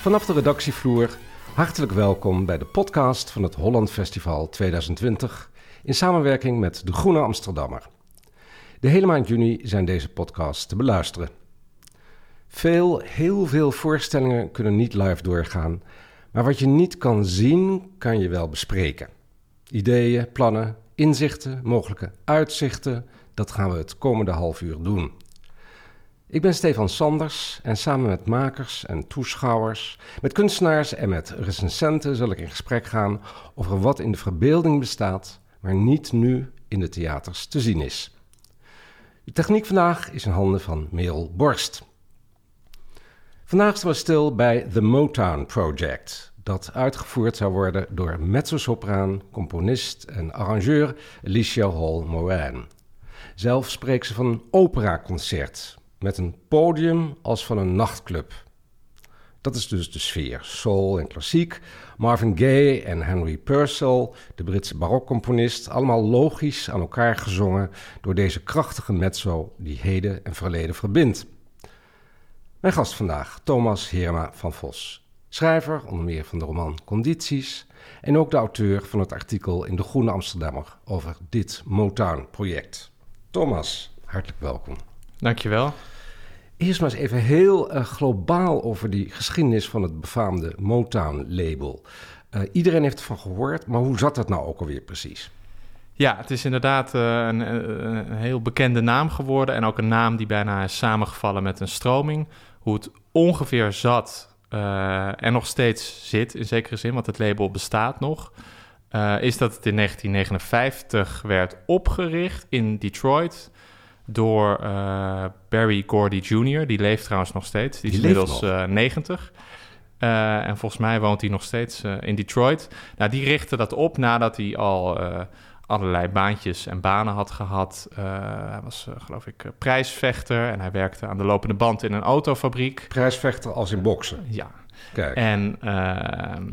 Vanaf de redactievloer, hartelijk welkom bij de podcast van het Holland Festival 2020 in samenwerking met De Groene Amsterdammer. De hele maand juni zijn deze podcasts te beluisteren. Veel, heel veel voorstellingen kunnen niet live doorgaan, maar wat je niet kan zien, kan je wel bespreken. Ideeën, plannen, inzichten, mogelijke uitzichten, dat gaan we het komende half uur doen. Ik ben Stefan Sanders en samen met makers en toeschouwers, met kunstenaars en met recensenten zal ik in gesprek gaan over wat in de verbeelding bestaat, maar niet nu in de theaters te zien is. De techniek vandaag is in handen van Merel Borst. Vandaag staan we stil bij The Motown Project, dat uitgevoerd zou worden door mezzosopraan, componist en arrangeur Alicia Hall Moran. Zelf spreekt ze van een operaconcert met een podium als van een nachtclub. Dat is dus de sfeer, soul en klassiek. Marvin Gaye en Henry Purcell, de Britse barokcomponist, allemaal logisch aan elkaar gezongen door deze krachtige mezzo die heden en verleden verbindt. Mijn gast vandaag, Thomas Heerma van Vos. Schrijver, onder meer van de roman Condities. En ook de auteur van het artikel in De Groene Amsterdammer over dit Motown-project. Thomas, hartelijk welkom. Dankjewel. Eerst maar eens even heel uh, globaal over die geschiedenis van het befaamde Motown-label. Uh, iedereen heeft ervan gehoord, maar hoe zat dat nou ook alweer precies? Ja, het is inderdaad uh, een, een, heel bekende naam geworden en ook een naam die bijna is samengevallen met een stroming. Hoe het ongeveer zat en nog steeds zit, in zekere zin, want het label bestaat nog, is dat het in 1959 werd opgericht in Detroit door uh, Barry Gordy Jr. Die leeft trouwens nog steeds. Die is inmiddels uh, 90. Uh, en volgens mij woont hij nog steeds in Detroit. Nou, die richtte dat op nadat hij al allerlei baantjes en banen had gehad. hij was, geloof ik, prijsvechter en hij werkte aan de lopende band in een autofabriek. Prijsvechter als in boksen? Ja. Kijk. En ehm,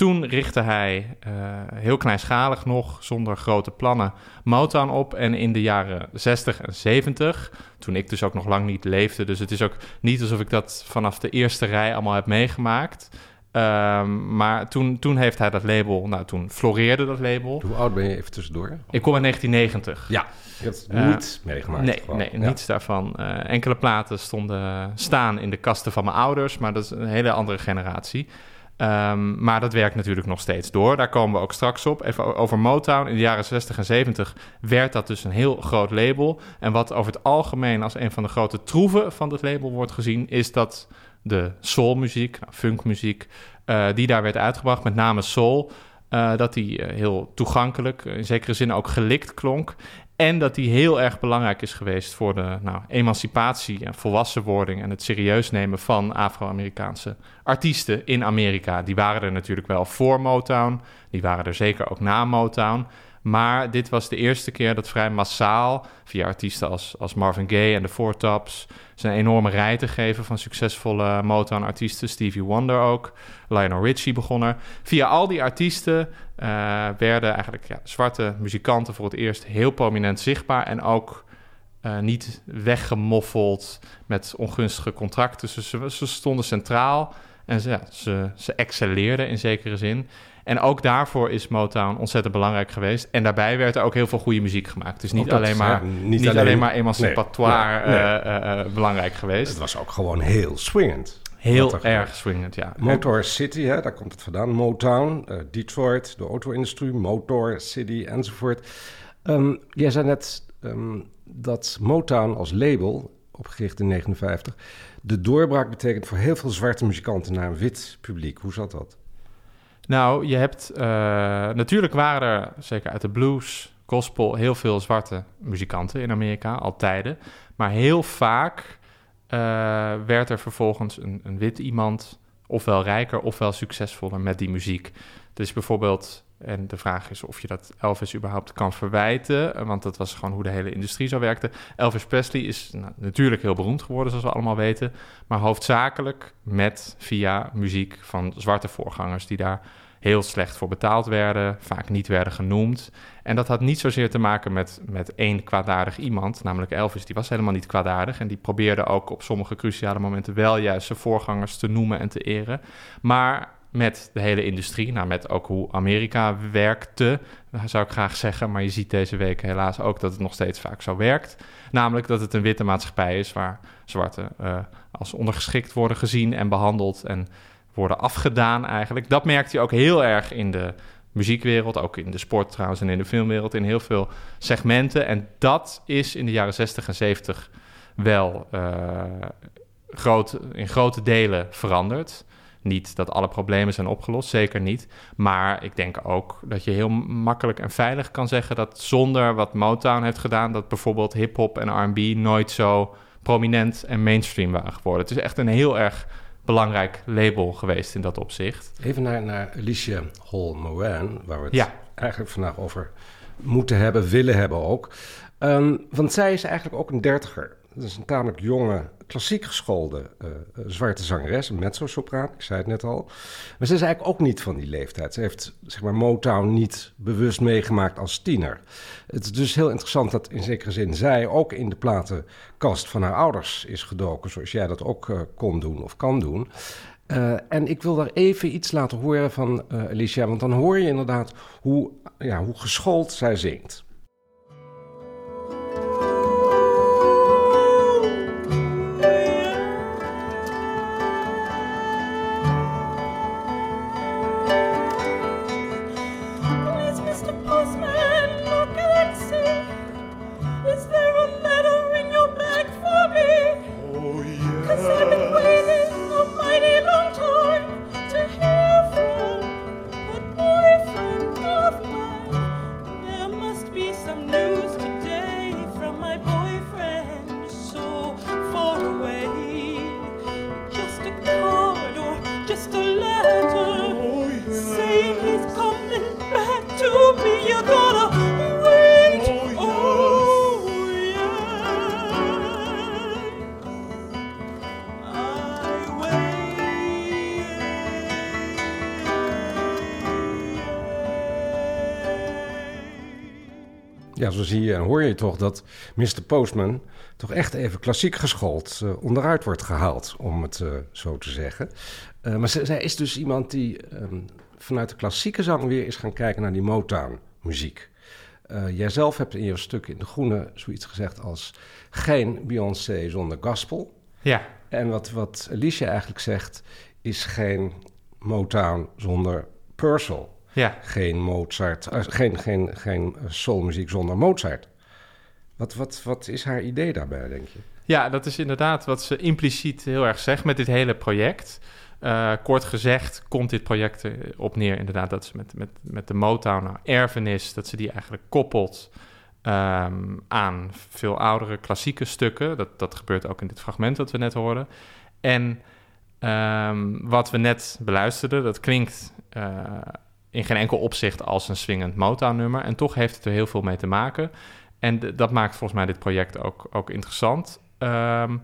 toen richtte hij uh, heel kleinschalig nog, zonder grote plannen, Motown op. En in de jaren 60 en 70, toen ik dus ook nog lang niet leefde, dus het is ook niet alsof ik dat vanaf de eerste rij allemaal heb meegemaakt. Um, maar toen, toen heeft hij dat label, nou toen floreerde dat label. Hoe oud ben je even tussendoor? Ik kom in 1990. Ja, je hebt het uh, niet meegemaakt. Nee, nee ja. niets daarvan. Uh, enkele platen stonden staan in de kasten van mijn ouders, maar dat is een hele andere generatie. Um, maar dat werkt natuurlijk nog steeds door. Daar komen we ook straks op. Even over Motown. In de jaren 60 en 70 werd dat dus een heel groot label. En wat over het algemeen als een van de grote troeven van het label wordt gezien, is dat de soulmuziek, nou, funkmuziek, uh, die daar werd uitgebracht, met name soul, uh, dat die uh, heel toegankelijk, in zekere zin ook gelikt klonk. En dat die heel erg belangrijk is geweest voor de nou, emancipatie en volwassenwording en het serieus nemen van Afro-Amerikaanse artiesten in Amerika. Die waren er natuurlijk wel voor Motown, die waren er zeker ook na Motown. Maar dit was de eerste keer dat vrij massaal, via artiesten als, als Marvin Gaye en de Four Tops, een enorme rij te geven van succesvolle Motown-artiesten. Stevie Wonder ook, Lionel Richie begon er. Via al die artiesten uh, werden eigenlijk ja, zwarte muzikanten voor het eerst heel prominent zichtbaar en ook uh, niet weggemoffeld met ongunstige contracten. Ze, ze stonden centraal en ze, ja, ze, ze excelleerden in zekere zin. En ook daarvoor is Motown ontzettend belangrijk geweest. En daarbij werd er ook heel veel goede muziek gemaakt. Dus niet, alleen, maar, ja, niet, niet alleen, alleen, maar emancipatoire nee, nee, uh, uh, belangrijk geweest. Het was ook gewoon heel swingend. Heel erg swingend, ja. Motor City, hè, daar komt het vandaan. Motown, uh, Detroit, de auto-industrie, Motor City enzovoort. Um, jij zei net um, dat Motown als label, opgericht in 1959, de doorbraak betekent voor heel veel zwarte muzikanten naar een wit publiek. Hoe zat dat? Nou, je hebt... Uh, natuurlijk waren er, zeker uit de blues, gospel... heel veel zwarte muzikanten in Amerika, al tijden. Maar heel vaak uh, werd er vervolgens een, een, wit iemand... ofwel rijker ofwel succesvoller met die muziek. Dus bijvoorbeeld... En de vraag is of je dat Elvis überhaupt kan verwijten, want dat was gewoon hoe de hele industrie zo werkte. Elvis Presley is nou, natuurlijk heel beroemd geworden, zoals we allemaal weten, maar hoofdzakelijk met via muziek van zwarte voorgangers die daar heel slecht voor betaald werden, vaak niet werden genoemd. En dat had niet zozeer te maken met, met één kwaadaardig iemand, namelijk Elvis. Die was helemaal niet kwaadaardig en die probeerde ook op sommige cruciale momenten wel juist zijn voorgangers te noemen en te eren. Maar met de hele industrie, nou met ook hoe Amerika werkte, zou ik graag zeggen. Maar je ziet deze week helaas ook dat het nog steeds vaak zo werkt. Namelijk dat het een witte maatschappij is waar zwarte uh, als ondergeschikt worden gezien en behandeld en worden afgedaan eigenlijk. Dat merkt je ook heel erg in de muziekwereld, ook in de sport trouwens en in de filmwereld, in heel veel segmenten. En dat is in de jaren 60 en 70 wel uh, groot, in grote delen veranderd. Niet dat alle problemen zijn opgelost, zeker niet. Maar ik denk ook dat je heel makkelijk en veilig kan zeggen dat zonder wat Motown heeft gedaan, dat bijvoorbeeld hip-hop en RB nooit zo prominent en mainstream waren geworden. Het is echt een heel erg belangrijk label geweest in dat opzicht. Even naar, naar Alicia Hall Moran, waar we het ja. eigenlijk vandaag over moeten hebben, willen hebben ook. Um, want zij is eigenlijk ook een dertiger. Dat is een tamelijk jonge klassiek geschoolde uh, zwarte zangeres, een mezzo-sopraan, ik zei het net al. Maar ze is eigenlijk ook niet van die leeftijd. Ze heeft zeg maar, Motown niet bewust meegemaakt als tiener. Het is dus heel interessant dat in zekere zin zij ook in de platenkast van haar ouders is gedoken, zoals jij dat ook uh, kon doen of kan doen. En ik wil daar even iets laten horen van Alicia, want dan hoor je inderdaad hoe, ja, hoe geschoold zij zingt. Ja, zo zie je en hoor je toch dat Mr. Postman toch echt even klassiek geschoold uh, onderuit wordt gehaald, om het uh, zo te zeggen. Uh, maar zij is dus iemand die um, vanuit de klassieke zang weer is gaan kijken naar die Motown-muziek. jijzelf hebt in je stuk in De Groene zoiets gezegd als geen Beyoncé zonder gospel. Ja. En wat, wat Alicia eigenlijk zegt, is geen Motown zonder Purcell. Ja. Geen Mozart, uh, geen, geen, geen soulmuziek zonder Mozart. Wat, wat, wat is haar idee daarbij, denk je? Ja, dat is inderdaad wat ze impliciet heel erg zegt met dit hele project. Uh, kort gezegd komt dit project op neer inderdaad dat ze met, met, met de Motown nou, erfenis, dat ze die eigenlijk koppelt um, aan veel oudere klassieke stukken. Dat, dat gebeurt ook in dit fragment dat we net hoorden. En um, wat we net beluisterden, dat klinkt uh, in geen enkel opzicht als een swingend Motown-nummer. En toch heeft het er heel veel mee te maken. En dat maakt volgens mij dit project ook, ook interessant. Um,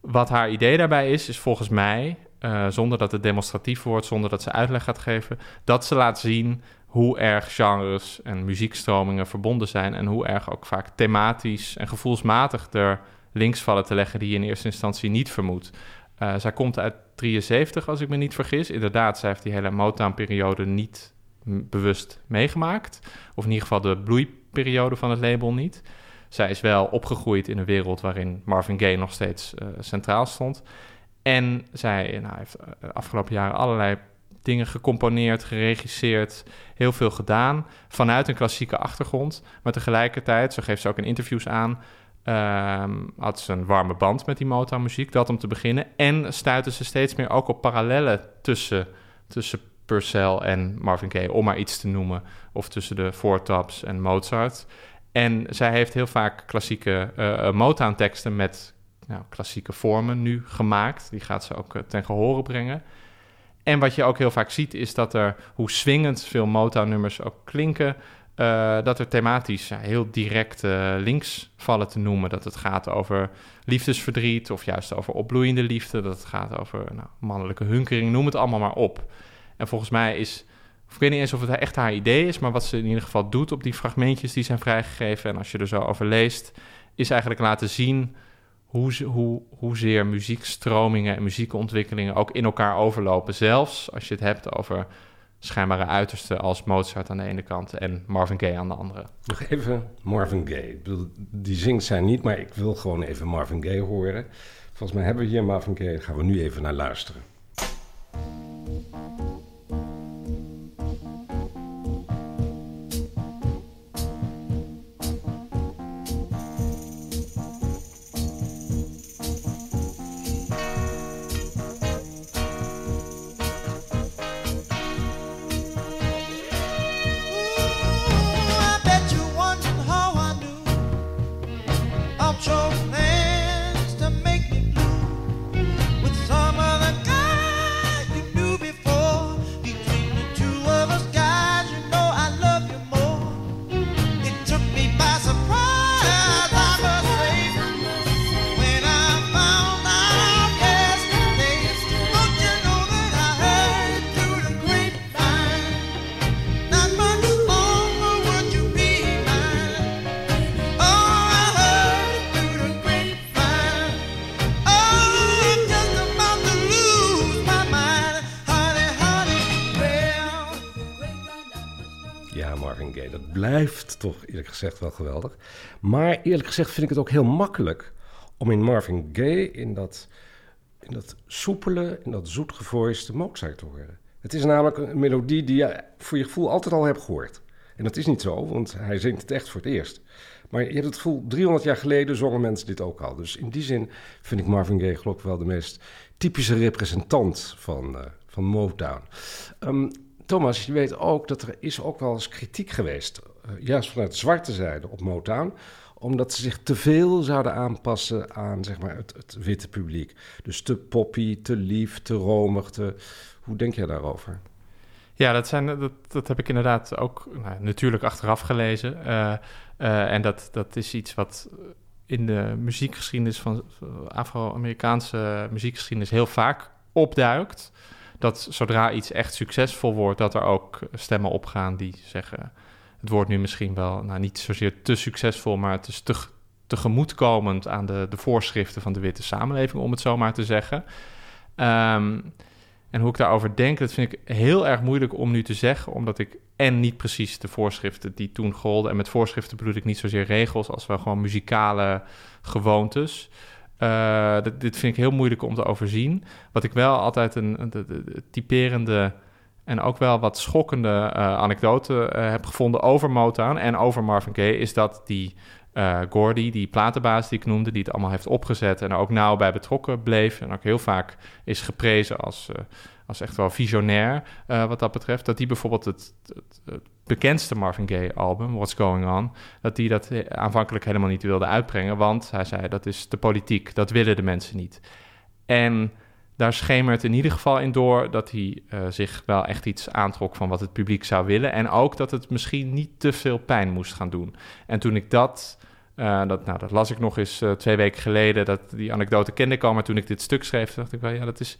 wat haar idee daarbij is, is volgens mij, uh, zonder dat het demonstratief wordt, zonder dat ze uitleg gaat geven, dat ze laat zien hoe erg genres en muziekstromingen verbonden zijn en hoe erg ook vaak thematisch en gevoelsmatig er links vallen te leggen die je in eerste instantie niet vermoedt. Uh, zij komt uit 73, als ik me niet vergis. Inderdaad, zij heeft die hele Motown-periode niet bewust meegemaakt. Of in ieder geval de bloeiperiode van het label niet. Zij is wel opgegroeid in een wereld waarin Marvin Gaye nog steeds uh, centraal stond. En zij nou, heeft de eh, afgelopen jaren allerlei dingen gecomponeerd, geregisseerd, heel veel gedaan vanuit een klassieke achtergrond. Maar tegelijkertijd, zo geeft ze ook in interviews aan, um, had ze een warme band met die Motown-muziek, dat om te beginnen. En stuitte ze steeds meer ook op parallellen tussen, tussen Purcell en Marvin Gaye, om maar iets te noemen. Of tussen de Four en Mozart. En zij heeft heel vaak klassieke uh, Motown-teksten met nou, klassieke vormen nu gemaakt. Die gaat ze ook uh, ten gehore brengen. En wat je ook heel vaak ziet, is dat er, hoe swingend veel Motown-nummers ook klinken, dat er thematisch heel direct links vallen te noemen. Dat het gaat over liefdesverdriet of juist over opbloeiende liefde. Dat het gaat over nou, mannelijke hunkering, noem het allemaal maar op. En volgens mij is Of ik weet niet eens of het echt haar idee is, maar wat ze in ieder geval doet op die fragmentjes die zijn vrijgegeven. En als je er zo over leest, is eigenlijk laten zien hoe, hoe, hoezeer muziekstromingen en muziekontwikkelingen ook in elkaar overlopen. Zelfs als je het hebt over schijnbare uitersten als Mozart aan de ene kant en Marvin Gaye aan de andere. Nog even Marvin Gaye. Die zingt zij niet, maar ik wil gewoon even Marvin Gaye horen. Volgens mij hebben we hier Marvin Gaye, gaan we nu even naar luisteren. Blijft toch eerlijk gezegd wel geweldig. Maar eerlijk gezegd vind ik het ook heel makkelijk om in Marvin Gaye in dat, in dat soepele, in dat zoetgevoiste Mozart te horen. Het is namelijk een melodie die je voor je gevoel altijd al hebt gehoord. En dat is niet zo, want hij zingt het echt voor het eerst. Maar je hebt het gevoel, 300 jaar geleden zongen mensen dit ook al. Dus in die zin vind ik Marvin Gaye geloof ik wel de meest typische representant van, uh, van Motown. Um, Thomas, je weet ook dat er is ook wel eens kritiek geweest, uh, juist vanuit de zwarte zijde op Motown, omdat ze zich te veel zouden aanpassen aan zeg maar, het, witte publiek. Dus te poppy, te lief, te romig. Hoe denk jij daarover? Ja, dat, zijn, dat, dat heb ik inderdaad ook nou, natuurlijk achteraf gelezen. Uh, uh, en dat, dat is iets wat in de muziekgeschiedenis van Afro-Amerikaanse muziekgeschiedenis heel vaak opduikt dat zodra iets echt succesvol wordt, dat er ook stemmen opgaan die zeggen: het wordt nu misschien wel nou, niet zozeer te succesvol, maar het is te, tegemoetkomend aan de, de voorschriften van de witte samenleving, om het zo maar te zeggen. Um, en hoe ik daarover denk, dat vind ik heel erg moeilijk om nu te zeggen, omdat ik en niet precies de voorschriften die toen golden, en met voorschriften bedoel ik niet zozeer regels als wel gewoon muzikale gewoontes. Uh, dit, dit, vind ik heel moeilijk om te overzien. Wat ik wel altijd een, een, typerende en ook wel wat schokkende uh, anekdote uh, heb gevonden over Motown en over Marvin Gaye, is dat die Gordy, die platenbaas die ik noemde, die het allemaal heeft opgezet en er ook nauw bij betrokken bleef en ook heel vaak is geprezen als als echt wel visionair uh, wat dat betreft. Dat die bijvoorbeeld het, het, bekendste Marvin Gaye album, What's Going On, dat die dat eh, aanvankelijk helemaal niet wilde uitbrengen. Want hij zei dat is de politiek, dat willen de mensen niet. En daar schemert in ieder geval in door dat hij uh, zich wel echt iets aantrok van wat het publiek zou willen. En ook dat het misschien niet te veel pijn moest gaan doen. En toen ik dat. Dat, nou, dat las ik nog eens twee weken geleden. Dat, die anekdote kende ik al. Maar toen ik dit stuk schreef, dacht ik wel, ja, dat is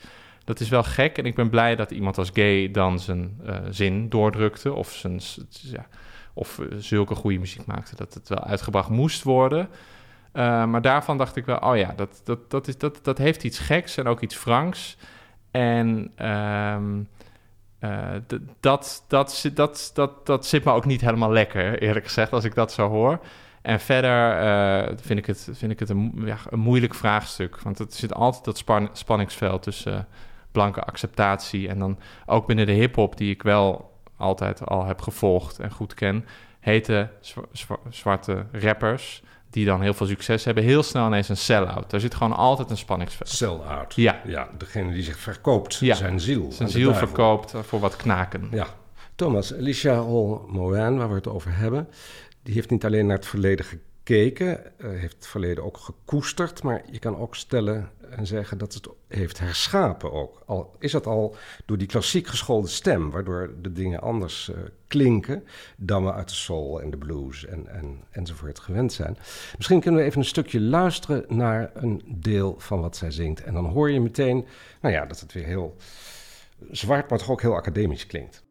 dat is wel gek. En ik ben blij dat iemand als gay dan zijn uh, zin doordrukte. Of, zijn, ja, of uh, zulke goede muziek maakte dat het wel uitgebracht moest worden. Uh, maar daarvan dacht ik wel, oh ja, dat, dat, dat, is, dat, dat heeft iets geks en ook iets franks. En um, dat, dat, dat, dat, dat zit me ook niet helemaal lekker, eerlijk gezegd, als ik dat zo hoor. En verder vind ik het, vind ik het een, ja, een moeilijk vraagstuk. Want het zit altijd dat span spanningsveld tussen blanke acceptatie. En dan ook binnen de hip-hop, die ik wel altijd al heb gevolgd en goed ken, heten zwarte rappers die dan heel veel succes hebben, heel snel ineens een sell-out. Daar zit gewoon altijd een spanningsveld. Sell-out. Ja. ja. Degene die zich verkoopt, ja. zijn ziel. Zijn ziel verkoopt voor wat knaken. Ja. Thomas, Alicia Hall Moran, waar we het over hebben, die heeft niet alleen naar het verleden gekeken, uh, heeft het verleden ook gekoesterd, maar je kan ook stellen en zeggen dat het heeft herschapen ook. Al is dat al door die klassiek geschoolde stem, waardoor de dingen anders uh, klinken dan we uit de soul en de blues en, en, enzovoort gewend zijn. Misschien kunnen we even een stukje luisteren naar een deel van wat zij zingt. En dan hoor je meteen, nou ja, dat het weer heel zwart, maar toch ook heel academisch klinkt.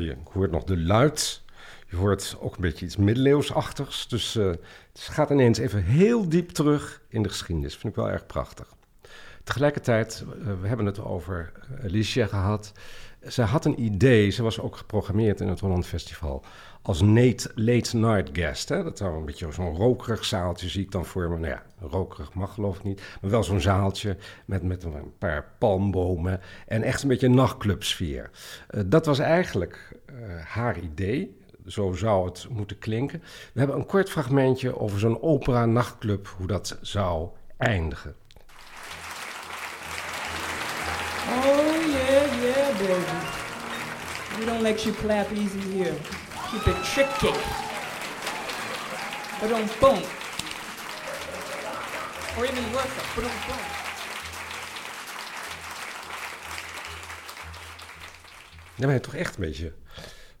Je hoort nog de luid. Je hoort ook een beetje iets middeleeuwsachtigs. Dus uh, het gaat ineens even heel diep terug in de geschiedenis. Vind ik wel erg prachtig. Tegelijkertijd, uh, we hebben het over Alicia gehad. Ze had een idee, ze was ook geprogrammeerd in het Holland Festival als Nate late night guest. Hè? Dat zou een beetje zo'n rokerig zaaltje zie ik dan voor me. Nou ja, rokerig mag geloof ik niet. Maar wel zo'n zaaltje met, met een paar palmbomen en echt een beetje een nachtclubsfeer. Uh, dat was eigenlijk uh, haar idee. Zo zou het moeten klinken. We hebben een kort fragmentje over zo'n opera-nachtclub, hoe dat zou eindigen. Baby. We don't let you clap easy here. keep it tricky. Boom, boom. Or even worse, boom, boom. Dan ben je toch echt een beetje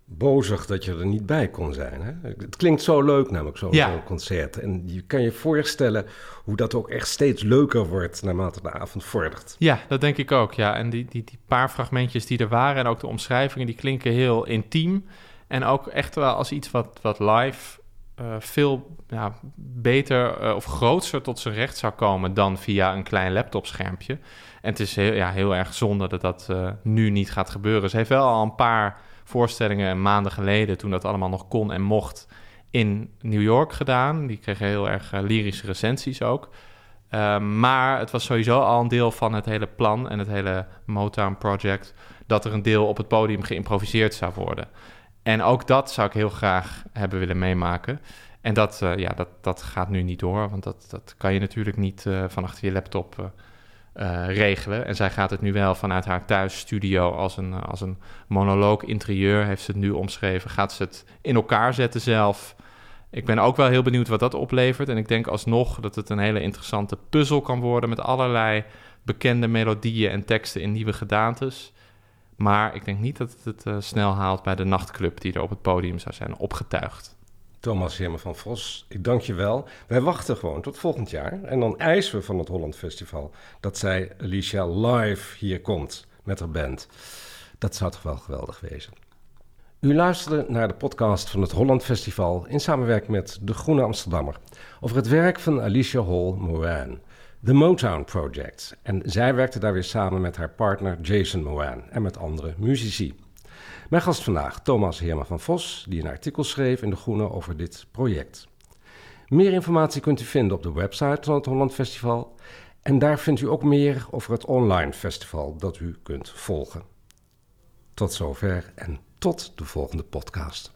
bozig dat je er niet bij kon zijn. Hè? Het klinkt zo leuk namelijk, zo'n Ja. concert. En je kan je voorstellen hoe dat ook echt steeds leuker wordt naarmate de avond vordert. Ja, dat denk ik ook. Ja. En die, die, die paar fragmentjes die er waren en ook de omschrijvingen, die klinken heel intiem. En ook echt wel als iets wat, wat live eh, veel ja, beter eh, of grootser tot zijn recht zou komen dan via een klein laptopschermpje. En het is heel, ja, heel erg zonde dat dat eh, nu niet gaat gebeuren. Ze heeft wel al een paar voorstellingen maanden geleden, toen dat allemaal nog kon en mocht, in New York gedaan. Die kregen heel erg eh, lyrische recensies ook. Ehm, maar het was sowieso al een deel van het hele plan en het hele Motown Project... dat er een deel op het podium geïmproviseerd zou worden. En ook dat zou ik heel graag hebben willen meemaken. En dat, eh, ja, dat, dat gaat nu niet door, want dat, dat kan je natuurlijk niet eh, van achter je laptop eh, eh, regelen. En zij gaat het nu wel vanuit haar thuisstudio als een, als een monoloog interieur, heeft ze het nu omschreven. Gaat ze het in elkaar zetten zelf. Ik ben ook wel heel benieuwd wat dat oplevert. En ik denk alsnog dat het een hele interessante puzzel kan worden met allerlei bekende melodieën en teksten in nieuwe gedaantes. Maar ik denk niet dat het het eh, snel haalt bij de nachtclub die er op het podium zou zijn opgetuigd. Thomas Herman van Vos, ik dank je wel. Wij wachten gewoon tot volgend jaar. En dan eisen we van het Holland Festival dat zij Alicia live hier komt met haar band. Dat zou toch wel geweldig wezen. U luisterde naar de podcast van het Holland Festival in samenwerking met De Groene Amsterdammer over het werk van Alicia Hall Moran, The Motown Project. En zij werkte daar weer samen met haar partner Jason Moran en met andere muzici. Mijn gast vandaag, Thomas Heerma van Vos, die een artikel schreef in De Groene over dit project. Meer informatie kunt u vinden op de website van het Holland Festival. En daar vindt u ook meer over het online festival dat u kunt volgen. Tot zover en tot de volgende podcast.